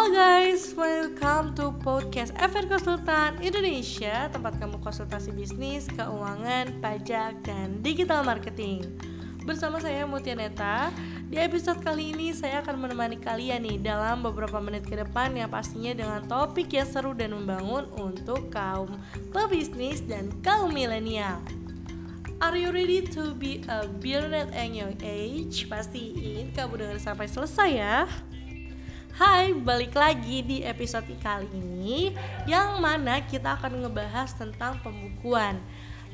Halo guys, welcome to podcast FR Konsultan Indonesia Tempat kamu konsultasi bisnis, keuangan, pajak, dan digital marketing. Bersama saya Mutia Neta. Di episode kali ini saya akan menemani kalian nih Dalam beberapa menit ke depan yang pastinya dengan topik yang seru dan membangun Untuk kaum pebisnis dan kaum milenial. Are you ready to be a billionaire at young age? Pastiin kamu dengar sampai selesai ya Hai, balik lagi di episode kali ini yang mana kita akan ngebahas tentang pembukuan.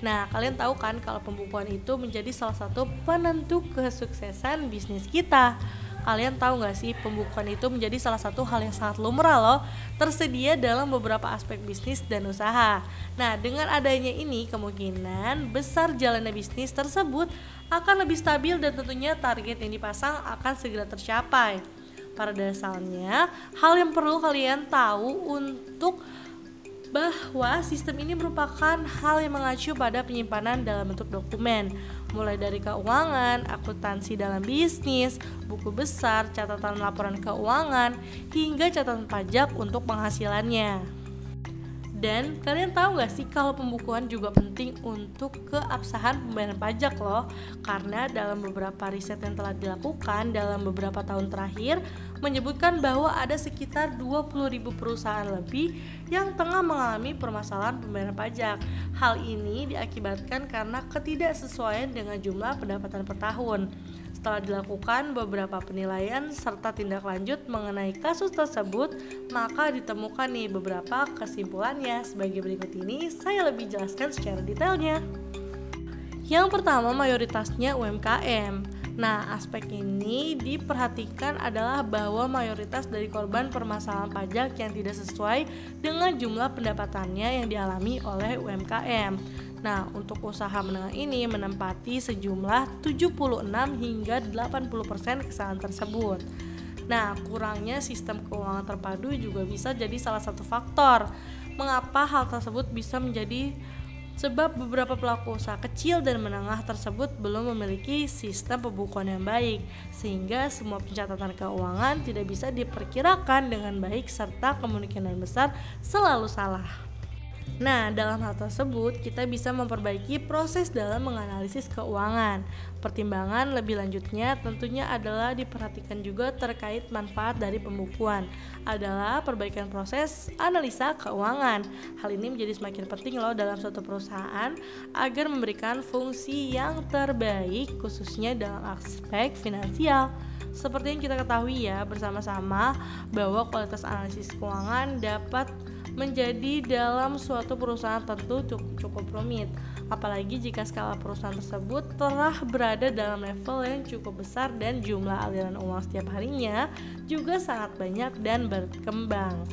Nah, kalian tahu kan kalau pembukuan itu menjadi salah satu penentu kesuksesan bisnis kita. Kalian tahu nggak sih pembukuan itu menjadi salah satu hal yang sangat lumrah loh tersedia dalam beberapa aspek bisnis dan usaha. Nah, dengan adanya ini kemungkinan besar jalannya bisnis tersebut akan lebih stabil dan tentunya target yang dipasang akan segera tercapai. Pada dasarnya, hal yang perlu kalian tahu untuk bahwa sistem ini merupakan hal yang mengacu pada penyimpanan dalam bentuk dokumen mulai dari keuangan, akuntansi dalam bisnis, buku besar, catatan laporan keuangan, hingga catatan pajak untuk penghasilannya. Dan kalian tahu gak sih kalau pembukuan juga penting untuk keabsahan pembayaran pajak loh? Karena dalam beberapa riset yang telah dilakukan dalam beberapa tahun terakhir Menyebutkan bahwa ada sekitar 20 ribu perusahaan lebih yang tengah mengalami permasalahan pembayaran pajak. Hal ini diakibatkan karena ketidaksesuaian dengan jumlah pendapatan per tahun setelah dilakukan beberapa penilaian serta tindak lanjut mengenai kasus tersebut, maka ditemukan nih beberapa kesimpulannya. Sebagai berikut ini, saya lebih jelaskan secara detailnya. Yang pertama, mayoritasnya UMKM. Nah, aspek ini diperhatikan adalah bahwa mayoritas dari korban permasalahan pajak yang tidak sesuai dengan jumlah pendapatannya yang dialami oleh UMKM. Nah, untuk usaha menengah ini menempati sejumlah 76 hingga 80% kesalahan tersebut. Nah, kurangnya sistem keuangan terpadu juga bisa jadi salah satu faktor mengapa hal tersebut bisa menjadi sebab beberapa pelaku usaha kecil dan menengah tersebut belum memiliki sistem pembukuan yang baik sehingga semua pencatatan keuangan tidak bisa diperkirakan dengan baik serta kemungkinan besar selalu salah. Nah, dalam hal tersebut, kita bisa memperbaiki proses dalam menganalisis keuangan. Pertimbangan lebih lanjutnya tentunya adalah diperhatikan juga terkait manfaat dari pembukuan, adalah perbaikan proses analisa keuangan. Hal ini menjadi semakin penting loh dalam suatu perusahaan agar memberikan fungsi yang terbaik khususnya dalam aspek finansial. Seperti yang kita ketahui ya bersama-sama bahwa kualitas analisis keuangan dapat menjadi dalam suatu perusahaan tentu cukup, cukup rumit apalagi jika skala perusahaan tersebut telah berada dalam level yang cukup besar dan jumlah aliran uang setiap harinya juga sangat banyak dan berkembang.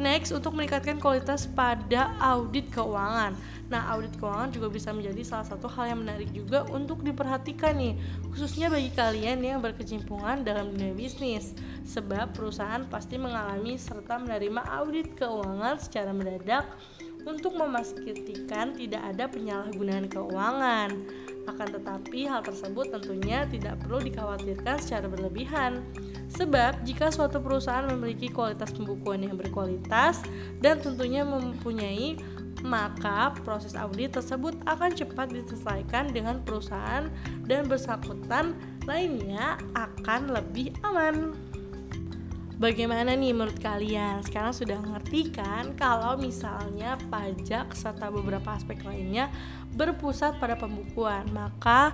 Next, untuk meningkatkan kualitas pada audit keuangan. Nah, audit keuangan juga bisa menjadi salah satu hal yang menarik juga untuk diperhatikan nih, khususnya bagi kalian yang berkecimpungan dalam dunia bisnis. Sebab perusahaan pasti mengalami serta menerima audit keuangan secara mendadak untuk memastikan tidak ada penyalahgunaan keuangan. Akan tetapi hal tersebut tentunya tidak perlu dikhawatirkan secara berlebihan. Sebab jika suatu perusahaan memiliki kualitas pembukuan yang berkualitas dan tentunya mempunyai maka proses audit tersebut akan cepat diselesaikan dengan perusahaan dan bersangkutan lainnya akan lebih aman. Bagaimana nih menurut kalian? Sekarang sudah ngerti kan kalau misalnya pajak serta beberapa aspek lainnya berpusat pada pembukuan, maka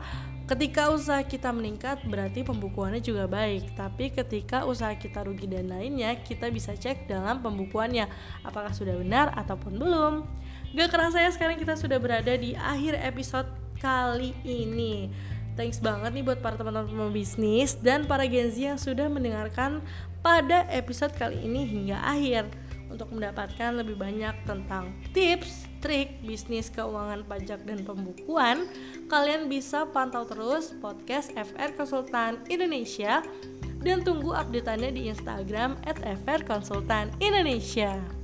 Ketika usaha kita meningkat berarti pembukuannya juga baik Tapi ketika usaha kita rugi dan lainnya kita bisa cek dalam pembukuannya Apakah sudah benar ataupun belum Gak kerasa ya sekarang kita sudah berada di akhir episode kali ini Thanks banget nih buat para teman-teman bisnis dan para Gen Z yang sudah mendengarkan pada episode kali ini hingga akhir untuk mendapatkan lebih banyak tentang tips, trik bisnis keuangan pajak dan pembukuan, kalian bisa pantau terus podcast FR Konsultan Indonesia dan tunggu updateannya di Instagram @frkonsultanindonesia.